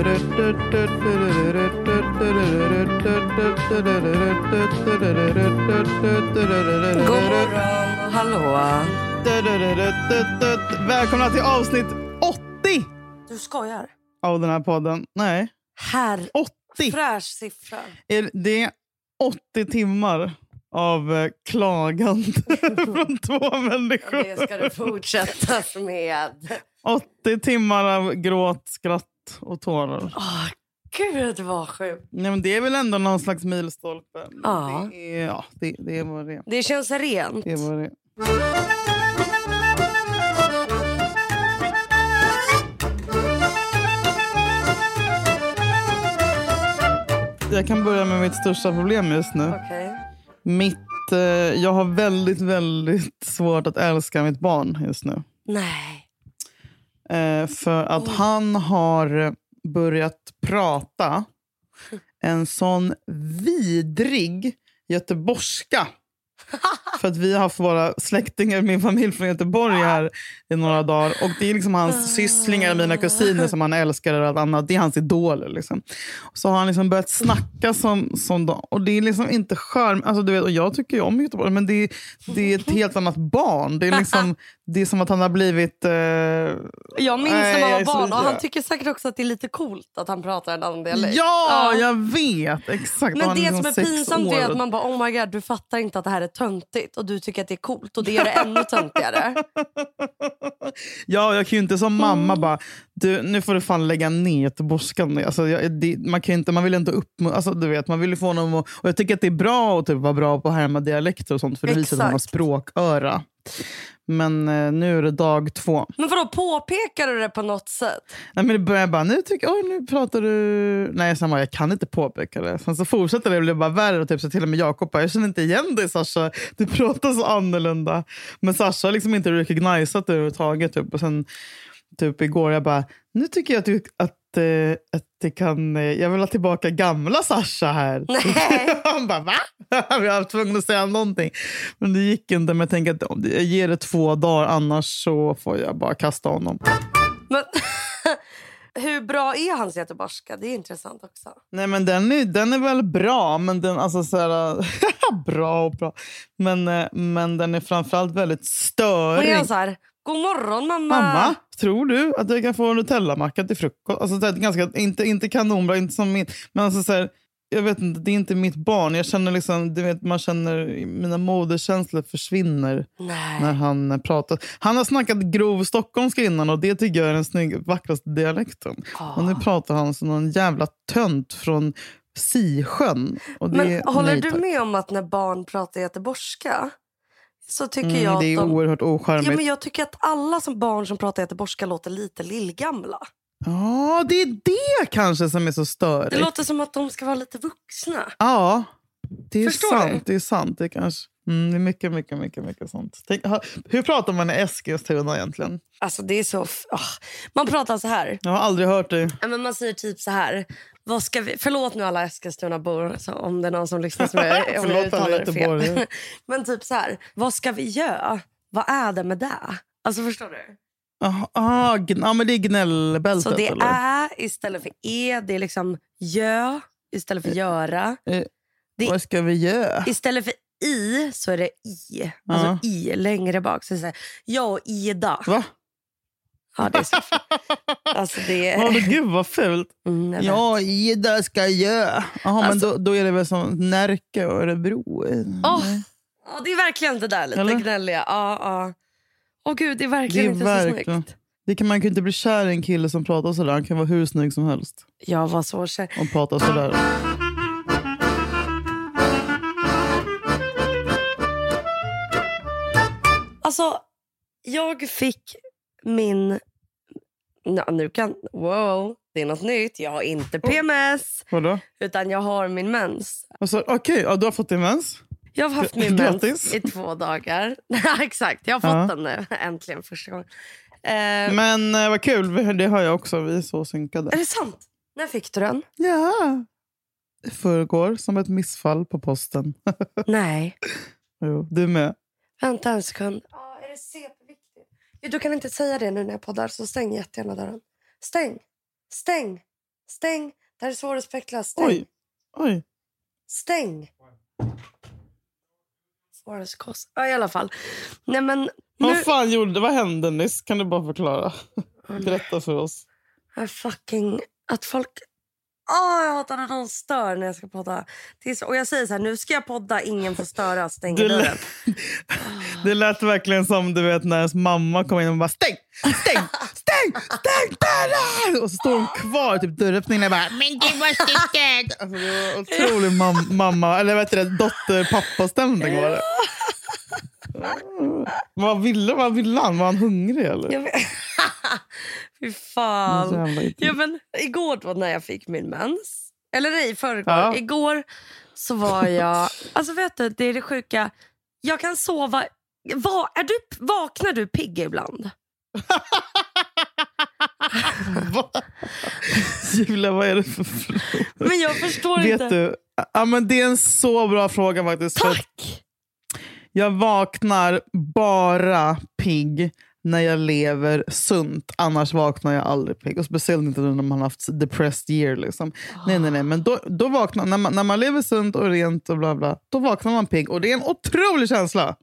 God morgon, hallå. Välkomna till avsnitt 80 Du skojar? av den här podden. Nej, Herr 80. fräsch siffra. Är det 80 timmar av eh, klagande från två människor? Det ska du fortsätta med. 80 timmar av gråt, skratt och tårar. Åh, gud vad sjukt. Nej, men det är väl ändå någon slags milstolpe. Ja. Det, är, ja, det, det vad det. Det känns rent. Det vad det. Jag kan börja med mitt största problem just nu. Okej. Mitt, eh, jag har väldigt, väldigt svårt att älska mitt barn just nu. Nej. Eh, för att Oj. han har börjat prata en sån vidrig göteborgska. För att vi har haft våra släktingar, min familj från Göteborg här i några dagar. Och det är liksom hans sysslingar, mina kusiner som han älskar och allt annat. Det är hans idoler. Liksom. Så har han liksom börjat snacka som, som dem. Och det är liksom inte charm. Alltså, du vet, och jag tycker ju om Göteborg, men det är, det är ett helt annat barn. Det är, liksom, det är som att han har blivit... Eh, Jag minns när man var så barn och han tycker säkert också att det är lite coolt att han pratar en annan dialekt. Ja, jag vet! Exakt. Men det liksom som är pinsamt är att man bara oh my god du fattar inte att det här är töntigt och du tycker att det är coolt och det gör det ännu töntigare. Ja, jag kan ju inte som mamma Mm. bara, du, nu får du fan lägga ner göteborgskan. Alltså, jag, det, man, kan inte, man vill inte upp, alltså, du vet, man vill ju få honom att, och Jag tycker att det är bra att typ, vara bra på att härma dialekter och sånt för det visar att man har språköra. Men eh, nu är det dag två. Men vadå påpekar du det på något sätt? Nej, men det börjar bara, nu tycker oj nu pratar du... Nej, sen bara, jag kan inte påpeka det. Sen så fortsätter det och blir bara värre. Och typ, så till och med Jakob bara, jag känner inte igen dig Sasha. Du pratar så annorlunda. Men Sasha har liksom inte recognizat det överhuvudtaget. Typ. Och sen typ igår, jag bara, nu tycker jag att, du, att, eh, att det kan... eh, jag vill ha tillbaka gamla Sasha här. Han bara, va? Vi var tvungna att säga någonting. Men det gick inte. Men jag tänker att om jag ger det två dagar, annars så får jag bara kasta honom. Men, hur bra är hans göteborgska? Det är intressant också. Nej, men den är, den är väl bra, men den, alltså så här, bra och bra. Men, eh, men den är framförallt väldigt störig. är han så här, god morgon mamma. Mamma, tror du att jag kan få en Nutella-macka till frukost? Alltså, det är ganska, inte, inte kanonbra, inte som min. Men alltså, så här, jag vet inte, det är inte mitt barn. Jag känner liksom, du vet, man känner, mina moderkänslor försvinner när Nej. han eh, pratar. Han har snackat grov stockholmska innan och det tycker jag är den snygg, vackraste dialekten. Och nu pratar han som någon jävla tönt från Sisjön. Men håller nej, du med om att när barn pratar göteborgska så tycker Mm, jag det är att de... oerhört ocharmigt. Ja, Ja, men jag tycker att alla som barn som pratar göteborgska låter lite lillgamla. det är det kanske som är så Det störigt. låter som att de ska vara lite vuxna. Ja, det är Förstår sant. Det är sant. Det är kanske... Mm, det är mycket, mycket, mycket, mycket sånt. Tänk, hur pratar man i Eskilstuna egentligen? Alltså det är så... ah. Man pratar så här. Jag har aldrig hört det. Ja, men man säger typ så här. Vad ska vi, förlåt nu alla Eskilstuna-bor så om det är någon som lyssnar som jag, om jag uttalar det fel. Men typ så här. Vad ska vi göra? Vad är det med det? Alltså förstår du? Aha, ah, gn- ja, men det är gnällbältet. Så det eller? är istället för e, det är liksom gö istället för göra. Eh, det- Vad ska vi göra? Istället för i så är det i. Alltså Ja. i längre bak. Så det är så här, jag och Ida. Va? Ja, det är så Alltså det Oh, är... gud vad fult. Mm, jag. Ja, Ida ska göra. Jaha, Alltså- men då, då är det väl som Närke och Örebro. Åh, ja, det är verkligen det där lite Eller? gnälliga. Ja, ja. Åh gud, det är verkligen Det är inte verkligen- så snyggt. Det kan, man kan ju inte bli kär i en kille som pratar sådär. Han kan vara hur snygg som helst Jag var så kär. och prata sådär. Alltså, jag fick min... Nu kan... Wow, det är något nytt. Jag har inte PMS, Vadå? utan jag har min mens. Alltså, Okej, ja, du har fått din mens. Jag har haft min Grattis. mens i två dagar. Exakt, jag har fått Ja. den nu. Äntligen första gången. Eh, Men eh, vad kul, det har jag också. Vi är så synkade. är det sant? När fick du den? Ja. I förrgår, som ett missfall på posten. Nej. jo, du med. Vänta en sekund. Ja, är det CP-viktigt? Du kan inte säga det nu när jag poddar, så stäng jättegärna dörren. Stäng! Stäng! Stäng. Det här är så respektlöst. Stäng. Oj. Oj. Stäng. Forest Cost. Ja, i alla fall. Nej, men nu... Vad fan gjorde? Vad hände nyss? Kan du bara förklara? Berätta för oss. Jag fucking... Att folk... Åh, jag hatar när någon stör när jag ska podda. Det så... Och jag säger så här, nu ska jag podda, ingen får störa, stäng Det dörren. lät, det lät verkligen som du vet när ens mamma kom in och bara stäng, stäng, stäng, stäng dörren! Och så står hon kvar typ dörröppningen och bara men du måste stänga. Alltså, det var otrolig mam- mamma, eller vet du, dotter-pappa-stämning var det. Vad ville, vad ville han? Var han hungrig eller? Jag vet... Fy fan. Ja, men, igår då när jag fick min mens, eller nej, förrgår. Ja. Igår så var jag... Alltså vet du, det är det sjuka. Jag kan sova... Va, är du, vaknar du pigg ibland? Va? Julia, vad är det för fråga? Men jag förstår Vet inte. du? Ja, men det är en så bra fråga faktiskt. Tack! Jag vaknar bara pigg när jag lever sunt. Annars vaknar jag aldrig pigg. Och speciellt inte när man har haft depressed year. Liksom. Nej, nej, nej. Men då, då vaknar, när, man, när man lever sunt och rent och bla bla, då vaknar man pigg. Och det är en otrolig känsla.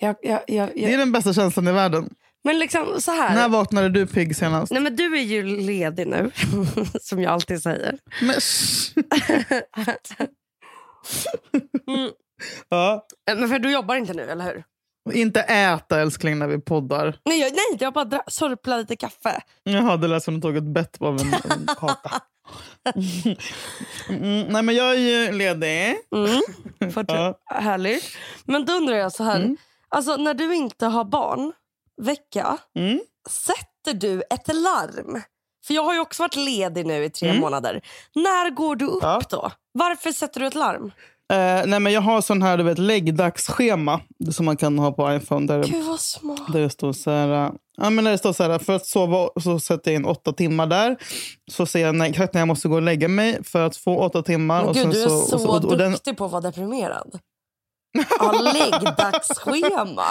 Jag, jag, jag, Det är den bästa känslan i världen. men liksom så här. När vaknade du pigg senast? Nej, men du är ju ledig nu, som jag alltid säger. Men, Mm. Ja. Men för du jobbar inte nu, eller hur? Inte äta älskling när vi poddar. Nej, jag, nej jag bara sörplar lite kaffe. Jaha, det lät som du tog ett bett på en, en kaka. Mm, nej, men jag är ju ledig. Mm. Fortsätt. Ja. Härligt. Men då undrar jag så här. Mm. Alltså, när du inte har barn, vecka, Mm. sätter du ett larm? För jag har ju också varit ledig nu i tre Mm. månader. När går du upp Ja. då? Varför sätter du ett larm? Eh, nej, men jag har sån här du vet, läggdagsschema som man kan ha på iPhone. Där, Gud vad smart. där det står så här, eh, ja, men där det står så här, för att sova så sätter jag in åtta timmar där. Så ser jag när, exakt när jag måste gå och lägga mig för att få åtta timmar. Men och gud, sen du är så, och och, och den, duktig på att vara deprimerad. Ja, läggdagsschema.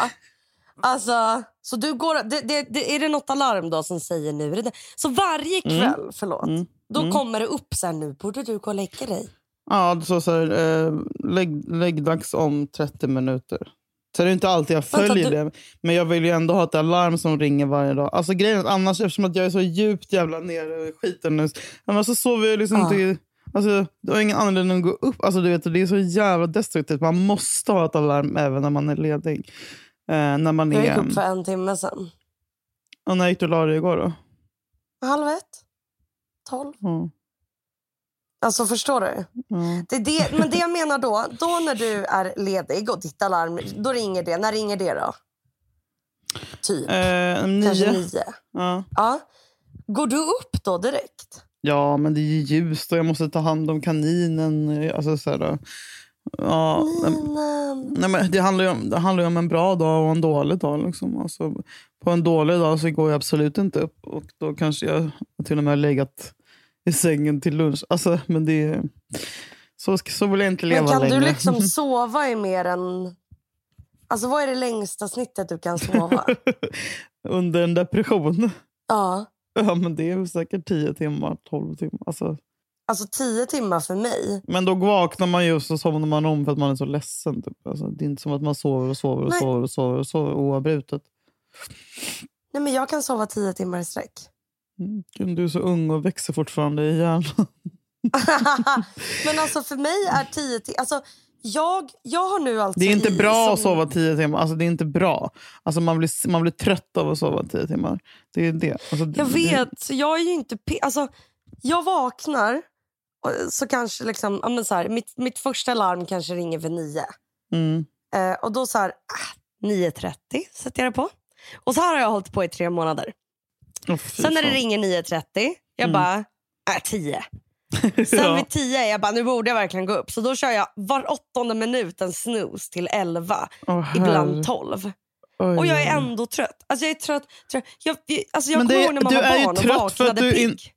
Alltså, så du går, det, det, det, är det något alarm då som säger nu? Så varje kväll, förlåt, Mm. då Mm. kommer det upp så här, nu borde du gå och lägga dig. Ja, det står så här, eh, lägg, läggdags om 30 minuter. Så det är inte alltid jag Vänta, följer du- det. Men jag vill ju ändå ha ett alarm som ringer varje dag. Alltså grejen är att annars, eftersom att jag är så djupt jävla nere i skiten nu. Annars så sover jag liksom Ja. inte... Alltså, du har ingen anledning att gå upp. Alltså, du vet, det är så jävla destruktivt. Man måste ha ett alarm även när man är ledig. Eh, när man Jag är... gick upp för en timme sen. Och när gick du och la dig igår då? Halv ett? Tolv? Ja, Alltså förstår du? ja. Det det, men det jag menar då, då när du är ledig och ditt alarm, då ringer det. När ringer det då? Typ, Eh, kanske nio. nio. Ja. Ja. Går du upp då direkt? Ja, men det är ju ljust och jag måste ta hand om kaninen. Alltså, så här, ja, nej, men det, handlar ju om, det handlar om en bra dag och en dålig dag. Liksom. Alltså, på en dålig dag så går jag absolut inte upp. Och Då kanske jag till och med har legat i sängen till lunch. Alltså, men det, så, så vill jag inte leva Men kan längre. du liksom sova i mer än... Alltså vad är det längsta snittet du kan sova? Under en depression. ja. Ja, men det är säkert 10 timmar, 12 timmar. Alltså. Alltså tio timmar för mig. Men då vaknar man ju och så somnar man om för att man är så ledsen. Typ. Alltså, det är inte som att man sover och sover och sover och sover, och sover oavbrutet. Nej men jag kan sova tio timmar i sträck. Gud, Du är så ung och växer fortfarande i hjärnan. men alltså för mig är tio timmar... Alltså, jag, jag har nu alltså Det är inte bra att som- sova 10 timmar. Alltså, det är inte bra. Alltså, man, blir, man blir trött av att sova 10 timmar. Det är det. Alltså, det- Jag det- vet, jag är ju inte... Alltså, jag vaknar och så kanske liksom... Ja, men så här, mitt, mitt första larm kanske ringer vid nio. Mm. Eh, och då så här, ah, 9.30 sätter jag det på. Och så här har jag hållit på i tre månader. Fy Sen när det ringer 9.30, jag Mm. bara, äh, 10. Sen ja. vid 10, jag bara, nu borde jag verkligen gå upp. Så då kör jag var åttonde minut en snooze till 11, Åh, ibland herre. 12. Oj, Och jag är ändå trött. Alltså jag är trött. trött. Jag, jag, alltså jag kommer ihåg när man du var barn och vaknade pigg.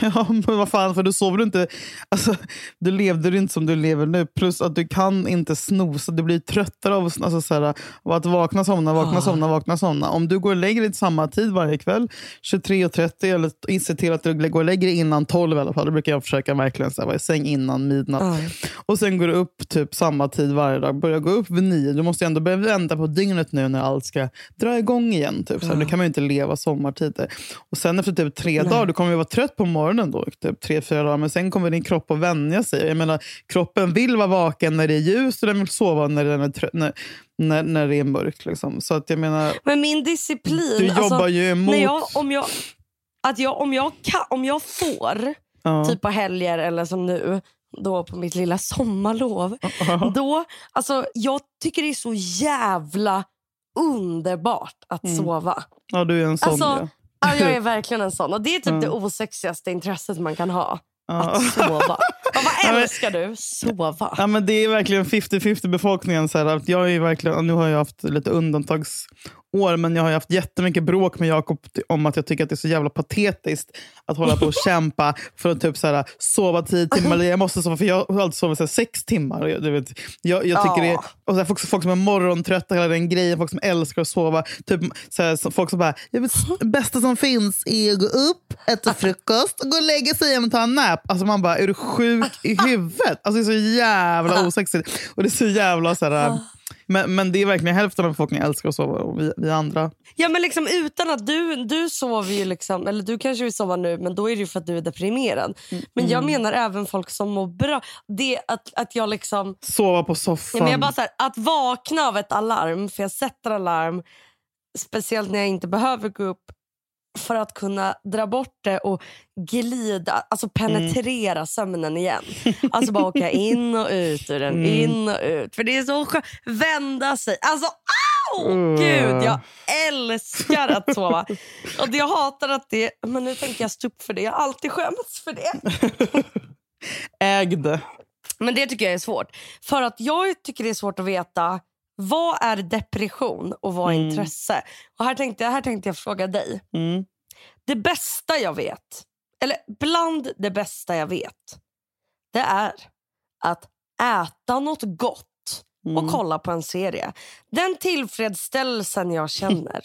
Ja, men vad fan, för du sover du inte... Alltså, du levde inte som du lever nu. Plus att du kan inte snosa. Du blir tröttare av, alltså, så här, av att vakna, somna, vakna, Ah. somna, vakna, somna. Om du går och lägger dig samma tid varje kväll, 23.30, eller se till att du går och lägger dig innan 12 i alla fall. Då brukar jag försöka verkligen så här, vara i säng innan midnatt. Ja. Och sen går du upp typ samma tid varje dag. Börjar gå upp vid nio. Du måste ändå börja vänta på dygnet nu när allt ska dra igång igen. Typ. Så här, Nu kan man ju inte leva sommartider. Och sen efter typ tre dagar, du kommer ju vara trött på morgonen då. Typ tre, fyra dagar. Men sen kommer din kropp att vänja sig. Jag menar, kroppen vill vara vaken när det är ljust och den vill sova när, den är trött, när, när, när det är mörkt. Liksom. Så att jag menar, Men min disciplin... du alltså, jobbar ju emot... jag, om, jag, att jag, om, jag kan, om jag får, ja. typ på helger eller som nu, då på mitt lilla sommarlov. Då, alltså, jag tycker det är så jävla underbart att Mm. sova. ja, du är en sån. Alltså, ja. Ja, jag är verkligen en sån. Och Det är typ det osexigaste intresset man kan ha. Att sova. Vad älskar du? Sova. Ja, men det är verkligen 50-50 befolkningen. Så här, att jag är verkligen, nu har jag haft lite undantagsår, men jag har haft jättemycket bråk med Jakob om att jag tycker att det är så jävla patetiskt att hålla på och kämpa för att typ, så här, sova tio timmar. Jag måste sova, för jag har alltid sovit så här, sex timmar. Och Jag, du vet, jag, jag tycker det, och så här, folk, folk som är morgontrötta, hela den grejen. Folk som älskar att sova. Typ, så här, folk som bara, det bästa som finns är att gå upp, äta frukost, gå och lägga sig igen och ta en nap. Alltså man bara, är du sjuk i huvudet? Alltså det är så jävla osexigt. Och det är så jävla så här, men, men det är verkligen hälften av befolkningen älskar att sova och vi, vi andra. Ja, men liksom utan att du, du sover ju liksom, eller du kanske vill sova nu men då är det ju för att du är deprimerad. Men jag menar även folk som mår bra. Det att, att jag liksom, Sova på ja, soffan. men jag bara så här, att vakna av ett alarm, för jag sätter alarm speciellt när jag inte behöver gå upp för att kunna dra bort det och glida, alltså penetrera sömnen igen. Alltså bara åka in och ut ur den, in och ut. För det är så skönt. Vända sig. Alltså au! Mm. Gud, jag älskar att sova. Och jag hatar att det, men nu tänker jag stå upp för det. Jag har alltid skämts för det. Ägd. Men det tycker jag är svårt. För att jag tycker det är svårt att veta vad är depression och vad är Mm. intresse. Och här tänkte, jag, här tänkte jag fråga dig. Mm. Det bästa jag vet, eller bland det bästa jag vet, det är att äta något gott och Mm. kolla på en serie. Den tillfredsställelsen jag känner.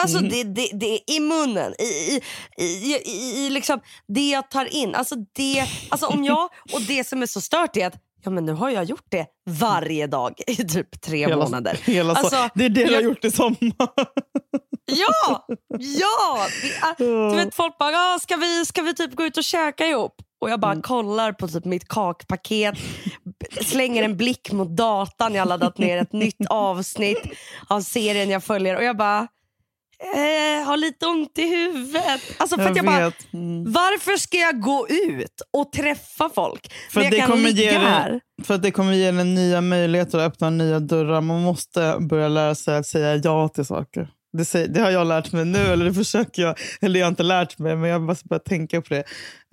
Alltså Mm. det, det, det är i munnen, i, i, i, i, i liksom det jag tar in. Alltså det, alltså om jag, och det som är så stört är att ja, men nu har jag gjort det varje dag i typ tre Hela, månader. hela Alltså, det är det du har jag- gjort i sommar. Ja! Ja! Är, du vet, folk bara, ah, ska, vi, ska vi typ gå ut och käka ihop? Och jag bara Mm. kollar på typ mitt kakpaket, slänger en blick mot datan. Jag har laddat ner ett nytt avsnitt av serien jag följer. Och jag bara, eh, har lite ont i huvudet. Alltså för att jag bara. Mm. varför ska jag gå ut och träffa folk För när jag det kan kommer ligga ge här? för att det kommer ge dig nya möjligheter och öppna nya dörrar. Man måste börja lära sig att säga ja till saker. Det, säger, det har jag lärt mig nu, eller det försöker jag. Eller jag har inte lärt mig, men jag måste börja tänka på det.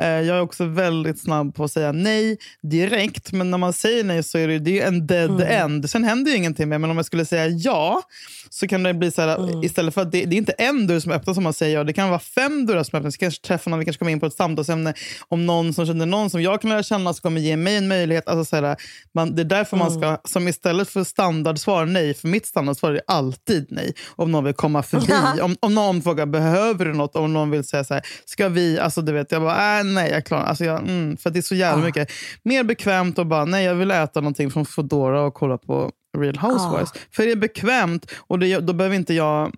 Eh, jag är också väldigt snabb på att säga nej direkt. Men när man säger nej så är det, det är en dead Mm. end. Sen händer ju ingenting mer. Men om jag skulle säga ja så kan det bli så här, Mm. istället för att det, det är inte en dörr som öppnas om man säger ja. Det kan vara fem dörrar som öppnas. Vi kanske träffar någon, vi kanske kommer in på ett samtalsämne om någon som känner någon som jag kan lära känna som kommer ge mig en möjlighet. Alltså så här, man, det är därför man ska, som istället för standardsvar nej, för mitt standardsvar är alltid nej. Om någon vill komma förbi. om, om någon frågar behöver du något, om någon vill säga så här, ska vi, alltså du vet, jag bara, äh, nej jag klarar alltså jag, mm, För det är så jävla Ah. mycket mer bekvämt att bara, nej jag vill äta någonting från Foodora och kolla på Real Housewives. För det är bekvämt och det, då behöver inte jag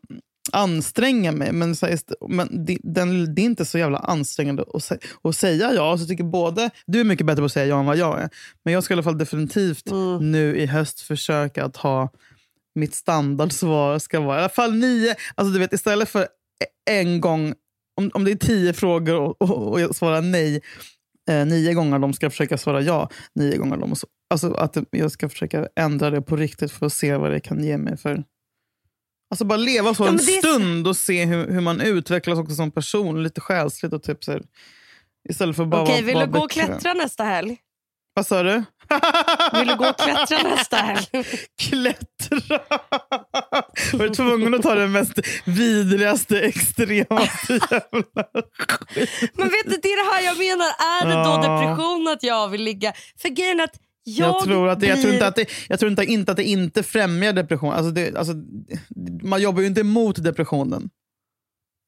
anstränga mig. Men, här, men det, den, det är inte så jävla ansträngande att, att säga ja. Så tycker både, du är mycket bättre på att säga ja än vad jag är. Men jag ska i alla fall definitivt Mm. nu i höst försöka att ha mitt standardsvar ska vara i alla fall nio. Alltså du vet istället för en gång, om, om det är tio frågor och, och, och jag svarar nej eh, nio gånger, de ska försöka svara ja nio gånger. De, alltså att jag ska försöka ändra det på riktigt för att se vad det kan ge mig för Alltså bara leva så Ja, en stund och se hur, hur man utvecklas också som person, lite själsligt och typ så här, Istället för bara Okej, vill du gå och klättra nästa helg? Vad sa du? Vill du gå och klättra nästa helg? Klättra! Var du tvungen att ta den mest vidrigaste, extremaste jävla Men vet du, det är det här jag menar. Är det då depression att jag vill ligga? För grejen att jag, Jag, tror, att det, jag, tror inte att det, jag tror inte, inte att det inte främjar depression. Alltså det, alltså, man jobbar ju inte emot depressionen.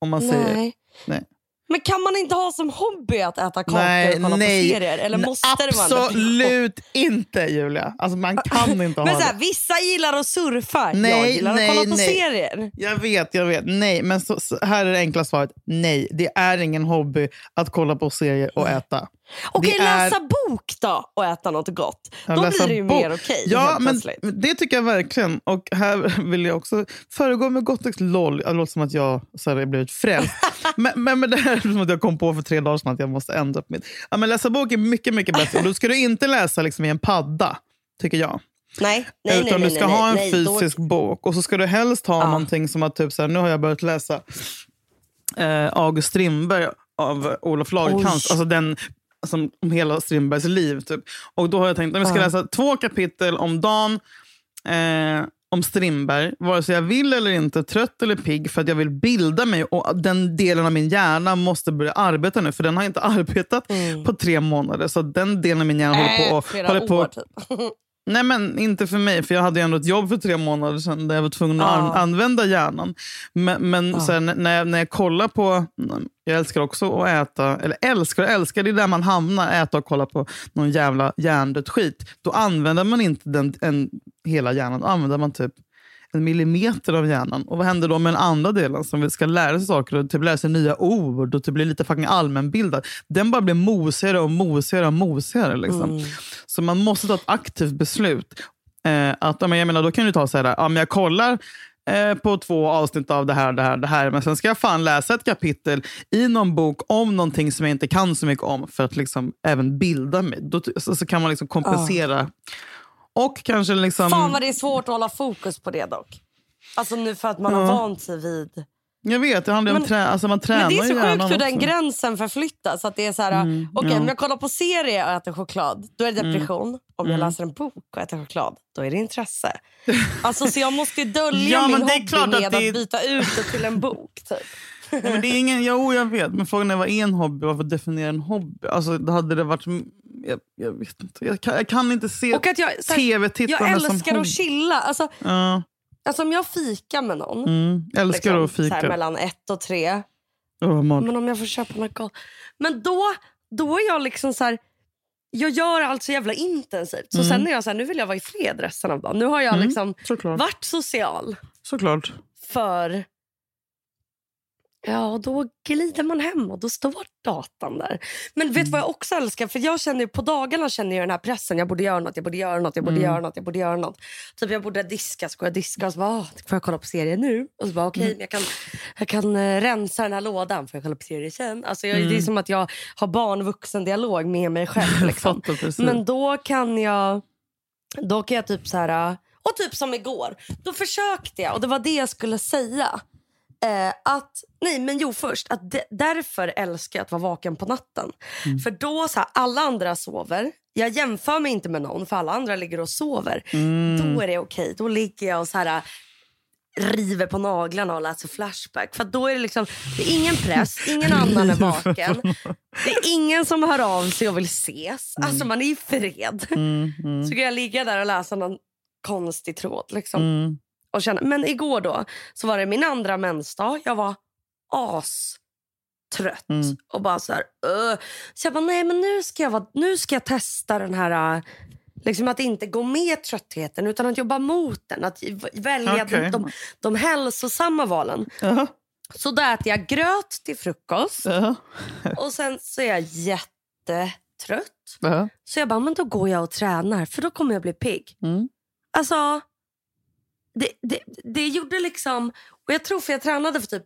Om man säger... Nej. Men kan man inte ha som hobby att äta kakor Nej, och kolla nej. på serier? Eller måste? Absolut inte Julia. Alltså, man kan inte Men ha så här, det. vissa gillar att surfa, jag Nej, gillar nej, att kolla på nej. serier. Jag vet, jag vet. Nej, men så, så, här är det enkla svaret. Nej, det är ingen hobby att kolla på serier och äta. Okej, Det är- läsa bok då och äta något gott. Ja, Då blir det ju bok. mer okej. Ja, helt men det tycker jag verkligen. Och här vill jag också föregå med gott exempel. LOL. Det låter som att jag så här, blivit frälst. men, men, men det här är som att jag kom på för tre dagar sedan att jag måste ändra på mitt. Ja, men läsa bok är mycket, mycket bättre. Och då ska du inte läsa liksom, i en padda, tycker jag. Nej, nej, Utan nej, du ska nej, ha en nej, då- fysisk bok. Och så ska du helst ha Ja. någonting som att typ så här, nu har jag börjat läsa eh, August Strindberg av Olof Lagercrantz. Alltså den alltså, om hela Strindbergs liv. Typ. Och då har jag tänkt att jag ska läsa två kapitel om dagen eh, om Strindberg, vare sig jag vill eller inte, trött eller pigg, för att jag vill bilda mig. Och Den delen av min hjärna måste börja arbeta nu, för den har inte arbetat Mm. på tre månader. Så den delen av min hjärna håller på Äh, och flera håller på år typ. Nej, men inte för mig. För Jag hade ändå ett jobb för tre månader sedan där jag var tvungen att an- använda hjärnan. Men, men Ja. sen, när, jag, när jag kollar på... Jag älskar också att äta. Eller älskar och älskar, det är där man hamnar. Äta och kolla på någon jävla hjärndött skit. Då använder man inte den, en, hela hjärnan. Då använder man typ en millimeter av hjärnan. Och vad händer då med den andra delen som ska lära sig saker och typ lära sig nya ord och typ bli lite fucking allmänbildad? Den bara blir mosigare och mosigare och mosigare. Liksom. Mm. Så man måste ta ett aktivt beslut. Eh, att, jag menar, då kan du ta så här, ja, men jag kollar eh, på två avsnitt av det här, det här, det här. Men sen ska jag fan läsa ett kapitel i någon bok om någonting som jag inte kan så mycket om för att liksom även bilda mig. Då, så, så kan man liksom kompensera. Och kanske liksom... Fan vad det är svårt att hålla fokus på det dock. Alltså nu för att man har Ja. vant sig vid... Jag vet, det handlar ju om Men- trä, alltså man tränar Men det är så sjukt hur den gränsen förflyttas. Att det är så här, Mm, okej, ja. om jag kollar på serie och äter choklad, då är det depression. Om jag Mm. läser en bok och äter choklad, då är det intresse. Alltså, så jag måste dölja Ja, men min hobby att med det att byta ut det till en bok. Typ. Nej, men det är ingen, jo, jag vet. Men frågan är vad är en hobby? Varför definiera en hobby? Alltså, hade det varit... Jag, jag vet inte. Jag kan, jag kan inte se Och att jag, tv-tittande jag som älskar hobby. att chilla. Alltså, Ja, alltså om jag fikar med någon, mm. Älskar liksom, att fika. här, mellan ett och tre, mat. men om jag får köpa något gott. Men då, då är jag liksom så här... Jag gör allt så jävla intensivt. Så Mm. sen är jag så här, nu vill jag vara i fred resten av dagen. Nu har jag Mm. liksom Såklart. varit social Såklart. för... Ja, då glider man hem och då står datan där. Men vet du Mm. vad jag också älskar? För jag känner ju, På dagarna känner jag den här pressen. Jag borde göra något, jag borde göra något, jag borde Mm. göra något, jag borde göra något. Typ jag borde diska, ska jag diska? Och så bara, "Åh, får jag kolla på serien nu? Och så bara, okej, Mm. men jag kan, jag kan eh, rensa den här lådan. Får jag kolla på serien sen? Alltså jag, Det är Mm. som att jag har barn-vuxen-dialog med mig själv. Liksom. Men då kan jag då kan jag typ så här... Och typ som igår. Då försökte jag, och det var det jag skulle säga. Eh, att, nej men jo först, att de, därför älskar jag att vara vaken på natten. Mm. För då så här, alla andra sover. Jag jämför mig inte med någon för alla andra ligger och sover. Mm. Då är det okej. Då ligger jag och så här river på naglarna och läser Flashback. För då är det liksom, det är ingen press, ingen annan är vaken. Det är ingen som hör av sig och vill ses. Alltså man är i fred. Mm, mm, Så kan jag ligga där och läsa någon konstig tråd. Liksom. mm. Och känna. Men igår då så var det min andra mensdag. Jag var astrött. Mm. Och bara så här... "Ugh." Så jag bara, nej men nu ska jag, vara, nu ska jag testa den här... äh, Liksom att inte gå med tröttheten utan att jobba mot den. Att välja Okej. de, de, de hälsosamma valen. Jaha, Så då äter jag gröt till frukost jaha, och sen så är jag jättetrött. jaha. Så jag bara, men då går jag och tränar för då kommer jag bli pigg. Mm. Alltså, det, det, det gjorde liksom... Och jag tror för jag tränade för typ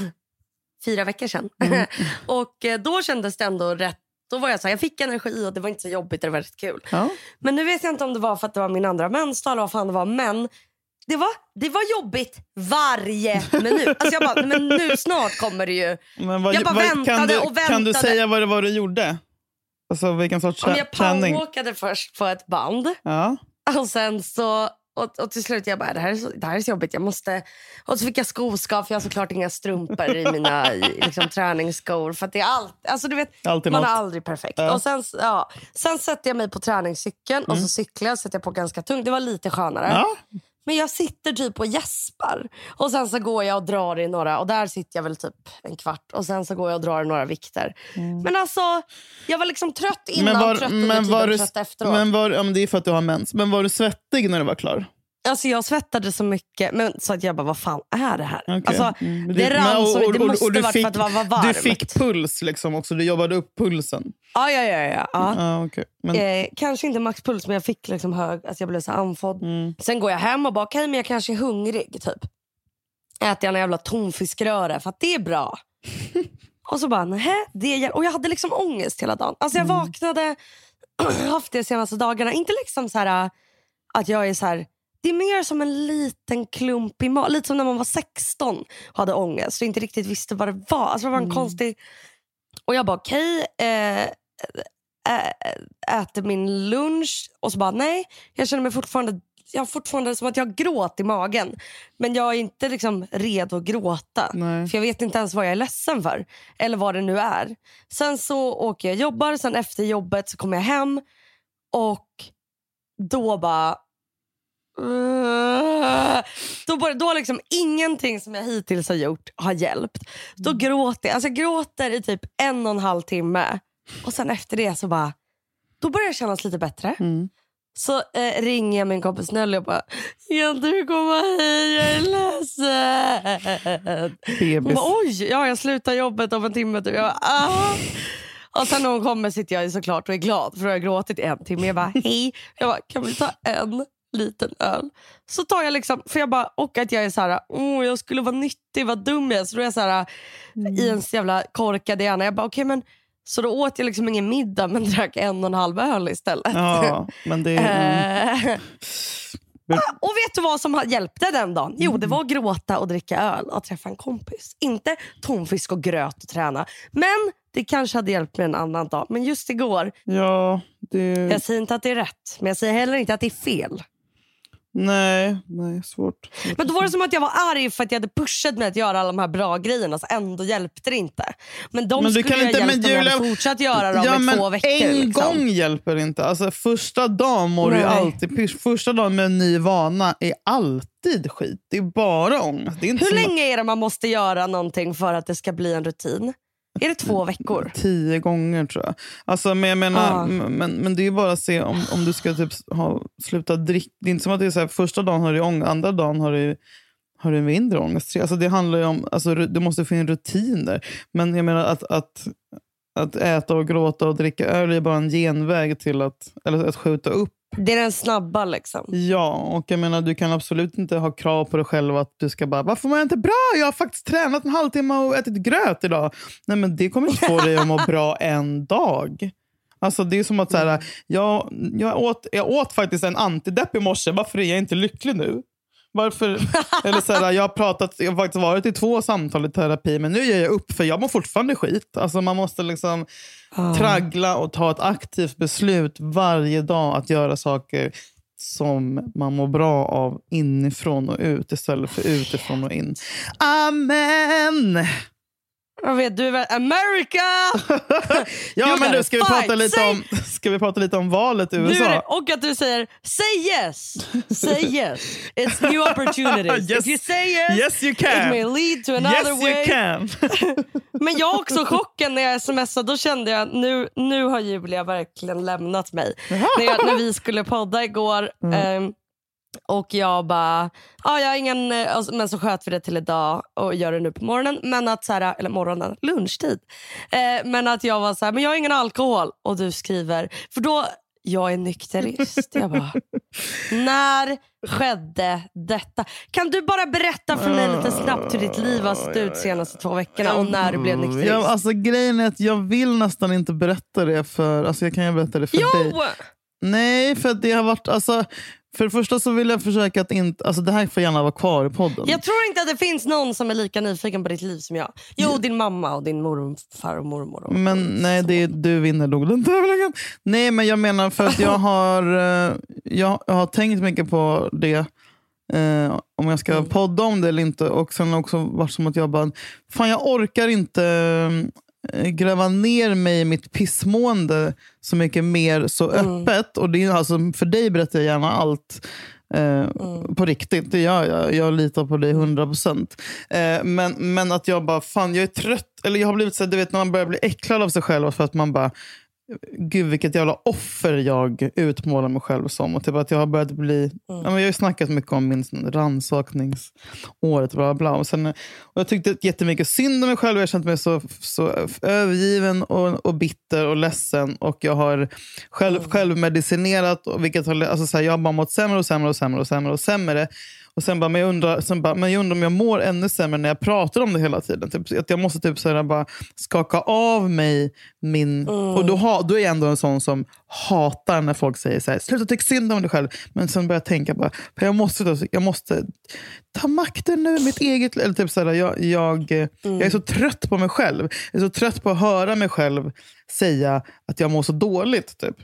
fyra veckor sedan. Mm. och eh, då kändes det ändå rätt. Då var jag så här, jag fick energi och det var inte så jobbigt. Det var rätt kul. Ja. Men nu vet jag inte om det var för att det var min andra mensdag eller vad fan det var. Men det var, det var jobbigt varje minut. Alltså jag bara, men nu snart kommer det ju. Vad, Jag bara vad, väntade du, och kan du väntade. säga vad det var du gjorde? Alltså vilken sorts Om trä- jag träning? powerwalkade först på ett band Ja. och sen så och, och till slut jag bara, det här, är så, det här är så jobbigt. Jag måste... Och så fick jag skoskav för jag har såklart inga strumpor i mina i, liksom, träningsskor. För det är allt, alltså du vet, Alltid man något. är aldrig perfekt. Ja. Och sen, ja, sen sätter jag mig på träningscykeln och Mm. så cyklar jag sätter jag på ganska tungt. Det var lite skönare. Ja. Men jag sitter typ och gäspar. Och sen så går jag och drar i några, och där sitter jag väl typ en kvart. Och sen så går jag och drar i några vikter. Men alltså, jag var liksom trött innan, trött under tiden, var du, trött efteråt. men var, ja, men det är för att du har mens. Men var du svettig när du var klar? Alltså jag svettades så mycket men, så att jag bara, vad fan är det här? Okej. Alltså, Mm, det rann så- det måste du varit för att det var- var varmt. Du fick puls liksom också. Du jobbade upp pulsen. ja, ja, ja. ja, ja. Ja, okej. Men, Eh, kanske inte maxpuls men jag fick liksom hög, alltså jag blev så andfådd. mm. Sen går jag hem och bara, okej men jag kanske är hungrig. Typ. Äter jag en jävla tonfiskröre för att det är bra. och så bara, nej, det är, Och jag hade liksom ångest hela dagen. Alltså jag Mm. vaknade, haft det de senaste dagarna. Inte liksom så här att jag är så här. Det är mer som en liten klump i magen. Lite som när man var 16 och hade ångest och inte riktigt visste vad det var. Alltså det var en Mm. konstig... Och jag bara okej. eh, ä- äter min lunch och så bara nej. Jag känner mig fortfarande jag har fortfarande som att jag har gråt i magen. Men jag är inte liksom redo att gråta. Nej. För jag vet inte ens vad jag är ledsen för. Eller vad det nu är. Sen så åker jag och jobbar. Sen efter jobbet så kommer jag hem. Och då bara... Då, bara, då liksom ingenting som jag hittills har gjort har hjälpt. Då gråter jag. Alltså jag gråter i typ en och en halv timme. Och sen efter det så bara... Då börjar det kännas lite bättre. Mm. Så eh, ringer jag min kompis Nelly och bara “Kan du komma hit? Jag är ledsen”. Hon bara “Oj, ja, jag slutar jobbet om en timme”. Typ. Jag bara, ah. Och sen när hon kommer sitter jag såklart och är glad för jag har gråtit en timme. Jag bara “Hej”. Jag bara “Kan vi ta en liten öl?” Så tar jag liksom, för jag bara, och att jag är så här, oh, jag skulle vara nyttig, vad dum jag är. Så då är jag så här, i en jävla korkad hjärna. Jag bara okej men så då åt jag liksom ingen middag men drack en och en halv öl istället. Ja, men det. Mm. Eh, och vet du vad som hjälpte den dagen? Jo, det var att gråta och dricka öl och träffa en kompis. Inte tonfisk och gröt och träna. Men det kanske hade hjälpt mig en annan dag. Men just igår, Ja, det... jag säger inte att det är rätt, men jag säger heller inte att det är fel. Nej, nej, svårt. Men då var det som att jag var arg för att jag hade pushat mig att göra alla de här bra grejerna. Så ändå hjälpte det inte. Men de Men du skulle jag inte- hjälpt om jag hade fortsatt göra dem ja, i två veckor. En liksom. gång hjälper inte. Alltså, första dagen mår du alltid. Första dagen med en ny vana är alltid skit. Det är bara ångest. Är Hur länge är det man måste göra någonting för att det ska bli en rutin? Är det två veckor? Tio gånger tror jag. Alltså, men, jag menar, m- men, men det är ju bara att se om, om du ska typ ha, sluta dricka. Det är inte som att det är så här, första dagen har du ångest, andra dagen har du, har du mindre ångest. Alltså, det handlar ju om, alltså, du måste få in rutiner. Men jag menar att, att, att äta och gråta och dricka öl är bara en genväg till att, eller att skjuta upp Det är den snabba liksom. Ja, och jag menar du kan absolut inte ha krav på dig själv att du ska bara “Varför mår jag inte bra? Jag har faktiskt tränat en halvtimme och ätit gröt idag”. Nej, men det kommer inte få dig att må bra en dag. Alltså det är som att så här, jag, jag, åt, jag åt faktiskt en antidepp i morse. Varför är jag inte lycklig nu? Varför? Eller så här, jag, har pratat, jag har faktiskt varit i två samtal i terapi, men nu ger jag upp för jag mår fortfarande skit. Alltså man måste liksom traggla och ta ett aktivt beslut varje dag att göra saker som man mår bra av inifrån och ut istället för utifrån och in. Amen! Jag vet, du är väl America! ja, men nu ska vi, prata lite Say- om, ska vi prata lite om valet i Du USA. och att du säger say yes. Say yes. It's new opportunities. Yes. If you say yes, Yes you it can! may lead to another Yes way. you can! Men jag också chocken när jag smsade. Då kände jag nu, nu har Julia verkligen lämnat mig. när, jag, när vi skulle podda igår. ehm, och jag bara, ah, jag har ingen, eh, alltså, men så sköt vi det till idag och gör det nu på morgonen. Men att så här, eller morgonen, lunchtid. Eh, men att jag var så här, men jag har ingen alkohol. Och du skriver, för då, jag är nykterist. jag bara, när skedde detta? Kan du bara berätta för mig lite snabbt hur ditt liv har sett ut senaste två veckorna och när du blev nykterist? Ja, alltså, grejen är att jag vill nästan inte berätta det för... Alltså, jag kan ju berätta det för dig. jo! Nej, för det har varit... Alltså, För det första så vill jag försöka att inte... Alltså det här får gärna vara kvar i podden. Jag tror inte att det finns någon som är lika nyfiken på ditt liv som jag. Jo, din mamma och din morfar och mormor. Och men nej, det är, du vinner nog den tävlingen. Nej, men jag menar för att jag har, eh, jag har tänkt mycket på det. Eh, om jag ska mm. podda om det eller inte. Och sen också varit som att jag bara, fan jag orkar inte gräva ner mig i mitt pissmående så mycket mer så mm. öppet. Och det är alltså, för dig berättar jag gärna allt. Eh, mm. På riktigt, det gör jag. Jag litar på dig 100 procent. Eh, men, men att jag bara, fan jag är trött. Eller jag har blivit så du vet när man börjar bli äcklad av sig själv för att man bara, Gud vilket jävla offer jag utmålar mig själv som. Och typ att jag har börjat bli... Mm. Ja, men jag har ju snackat mycket om min rannsakningsåret. Bla, bla. Och, sen, och jag tyckte jättemycket synd om mig själv. Jag har känt mig så, så övergiven och, och bitter och ledsen. Och jag har själv, mm. självmedicinerat. Och vilket har, alltså så här, jag har bara mått sämre och sämre och sämre och sämre. Och sämre. Och sen bara, men jag, undrar, sen bara, men jag undrar om jag mår ännu sämre när jag pratar om det hela tiden. Typ, att jag måste typ så här, bara skaka av mig min... Mm. Och då, ha, då är jag ändå en sån som hatar när folk säger så här, sluta tycka synd om dig själv. Men sen börjar jag tänka bara, jag måste, jag måste ta makten över mitt eget eller typ så här, jag, jag, mm. jag är så trött på mig själv. Jag är så trött på att höra mig själv säga att jag mår så dåligt. Typ.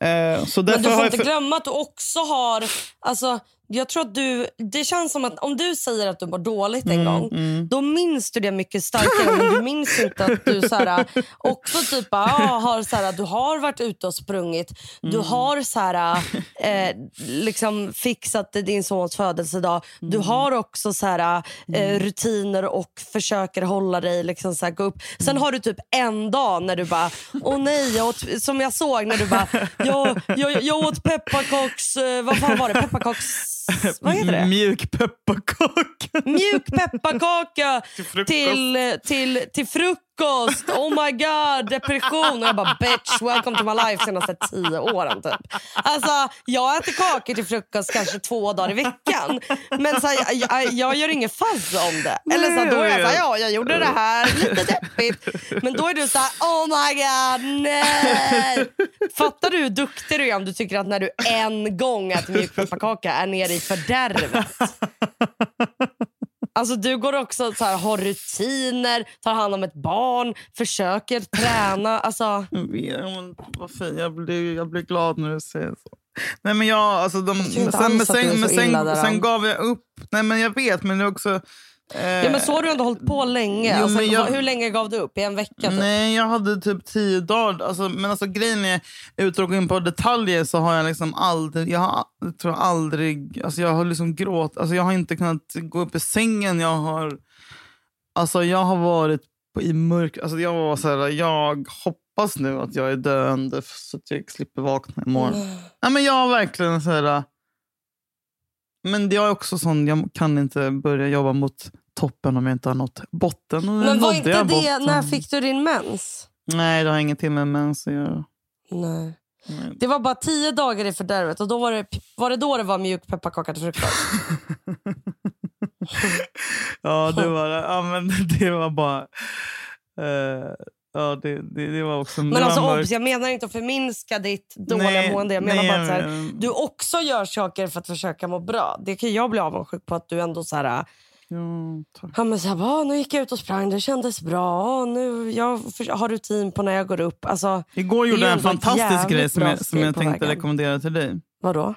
Eh, så Men du får inte glömma att du också har... Alltså, jag tror att du, det känns som att om du säger att du mår dåligt en mm, gång, mm. då minns du det mycket starkare. men du minns inte att du så här, också typ, ah, har, så här, du har varit ute och sprungit. Mm. Du har så här, eh, liksom fixat din sons födelsedag. Du mm. har också så här, eh, mm. rutiner och försöker hålla dig, liksom, så här, gå upp. Sen mm. har du typ en dag när du bara, åh nej, jag åt, som jag såg när du bara, jag, jag, jag åt pepparkaks, eh, vad fan var det? Pepparkaks vad heter det? Mjuk pepparkaka. Mjuk pepparkaka till, till, till, till frukost. Frukost! Oh my god, depression. Och jag bara bitch, welcome to my life senaste tio åren. Typ. Alltså, jag äter kakor till frukost kanske två dagar i veckan. Men så här, jag, jag, gör ingen fuzz om det. Eller så här, då är jag så här, ja, jag gjorde det här, lite deppigt. Men då är du så här, oh my god, nej. Fattar du hur duktig du är om du tycker att när du en gång äter mjukpepparkaka är nere i fördärvet? Alltså du går också så här, har rutiner, tar hand om ett barn, försöker träna. Alltså... Varför? Jag, blir, jag blir glad när du säger så. Nej, men jag, alltså, de, jag sen, men sen, men sen, sen gav jag upp. Nej, men jag vet, men det är också... Ja, men så har du ändå hållit på länge. Jo, alltså, jag, hur länge gav du upp? I en vecka? Typ? Nej, jag hade typ tio dagar. Alltså, men alltså, grejen är, utan att gå in på detaljer så har jag liksom aldrig... Jag har, jag tror aldrig... Alltså, jag har liksom gråt. Alltså, jag har inte kunnat gå upp i sängen. Jag har, alltså, jag har varit på, i mörker. Alltså, jag var så här, jag hoppas nu att jag är döende så att jag slipper vakna imorgon. Mm. Ja, men jag har verkligen så här... Men jag är också sån, jag kan inte börja jobba mot toppen om jag inte har nått botten. Och men var inte det, botten. när fick du din mens? Nej, det har ingenting med mens att göra. Nej. Nej. Det var bara tio dagar i fördärvet och då var det, var det då det var mjuk pepparkaka till frukost? ja, det var det. Ja, men det var bara... Uh, Ja, det, det, det, var också... Men alltså, obs, jag menar inte att förminska ditt dåliga nej, mående. Jag menar nej, bara att här, du också gör saker för att försöka må bra. Det kan jag bli avundsjuk på att du ändå så här... Ja, ja, men så här, nu gick jag ut och sprang, det kändes bra. Nu, jag har rutin på när jag går upp. Alltså, Igår gjorde jag en fantastisk grej som jag, som jag tänkte vägen. rekommendera till dig. Vadå?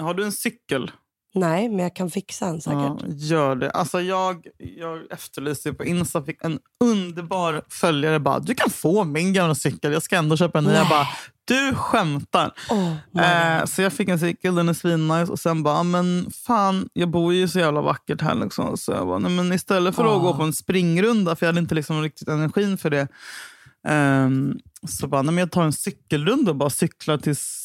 Har du en cykel? Nej, men jag kan fixa en säkert. Ja, gör det. Alltså jag, jag efterlyste på Insta, fick en underbar följare. bara Du kan få min gamla cykel, jag ska ändå köpa en ny. Jag bara, du skämtar. Oh, eh, så jag fick en cykel, den är svinnice. Och sen bara, men fan, jag bor ju så jävla vackert här. Liksom. Så jag bara, nej, men istället för oh. att gå på en springrunda, för jag hade inte liksom riktigt energin för det. Um, så bara, nej, men jag tar en cykelrunda och bara cyklar tills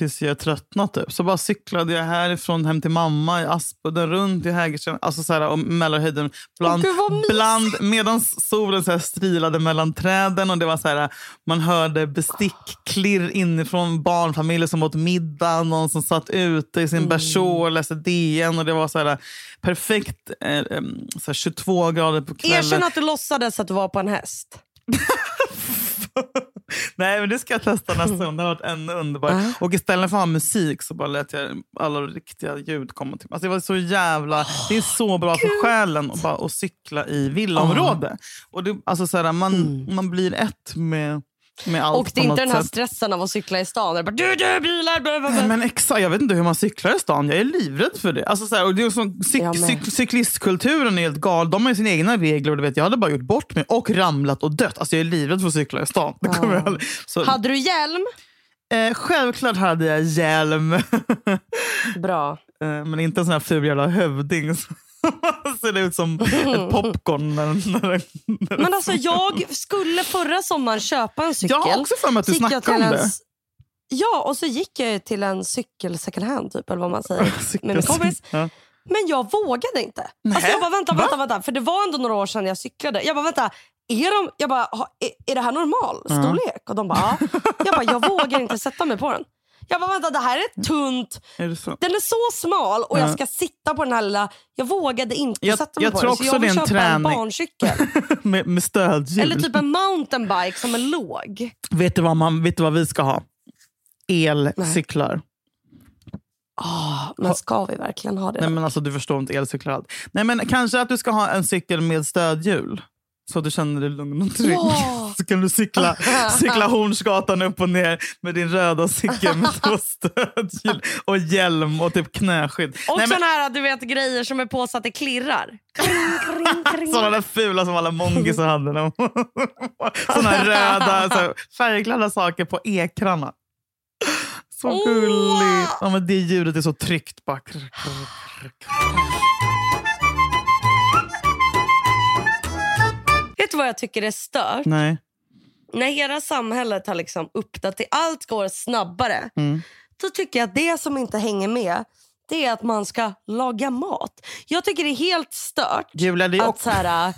tills jag tröttnat. Typ. Så bara cyklade jag härifrån hem till mamma i Aspudden, runt i Hägersten, alltså så här, och Mälarhöjden. Bland, oh, bland, medan solen så här strilade mellan träden och det var så här, man hörde bestickklirr inifrån barnfamiljer som åt middag, någon som satt ute i sin mm. berså och läste DN. Och det var så här, perfekt eh, så här, 22 grader på kvällen. Erkänn att du låtsades att du var på en häst. Nej, men det ska jag testa nästa gång. Det har varit ännu underbart. Ja. Och istället för att ha musik så bara lät jag alla riktiga ljud komma till. Alltså det var så jävla... Det är så bra för själen att, bara, att cykla i villaområde. Och det, alltså så här, man, man blir ett med, Mm. Och det är inte den här sätt. stressen av att cykla i stan. Bara, du, du, bilar, bla, bla, Nej, bla. men exakt, jag vet inte hur man cyklar i stan. Jag är livrädd för det. Alltså, så här, och det är som cyk, Jag cyk, cyklistkulturen är helt gal. De har sina egna regler. Och du vet, jag hade bara gjort bort mig och ramlat och dött. Alltså, jag är livrädd för att cykla i stan. Det kommer jag aldrig- så, Hade du hjälm? eh, självklart hade jag hjälm. Bra. Eh, men inte en sån här ful jävla hövding ser ut som ett popcorn. När, när, när, Men alltså jag skulle förra sommaren köpa en cykel. jag har också för mig att du snackade om det. Ja, och så gick jag till en cykel second hand typ, eller vad man säger. med min kompis. Ja. Men jag vågade inte. Alltså jag bara, vänta, Va? vänta, vänta. För det var ändå några år sedan jag cyklade. Jag bara, vänta. Är, de, jag bara, är, är det här normal storlek? Och de bara, ja. Jag bara, jag vågar inte sätta mig på den. Jag bara, vänta, det här är tunt. Är? Den är så smal och Ja. jag ska sitta på den här lilla... Jag vågade inte Jag- sätta mig jag på den. Så jag vill en köpa en träning. barncykel. med, med stödhjul. Eller typ en mountainbike som är låg. Vet du vad, man, vet du vad vi ska ha? Elcyklar. Ah, men ska vi verkligen ha det? Nej, men alltså, du förstår inte elcyklar allt. Nej, men kanske att du ska ha en cykel med stödhjul. Så att du känner dig lugn och trygg. Ja. Så kan du cykla, cykla Hornsgatan upp och ner med din röda cykel med två stödhjul och hjälm och typ knäskydd. Och Nej, men, här du vet, grejer som är på så att det klirrar. Sådana där fula som alla mongisar hade. Här röda så färgglada saker på ekrarna. Så gulligt. Ja, men det ljudet är så tryggt. Bara. Vad jag tycker är stört? Nej. När hela samhället har liksom uppdaterat, allt går snabbare. Mm. Då tycker jag att det som inte hänger med det är att man ska laga mat. Jag tycker det är helt stört Julia, det är att så här...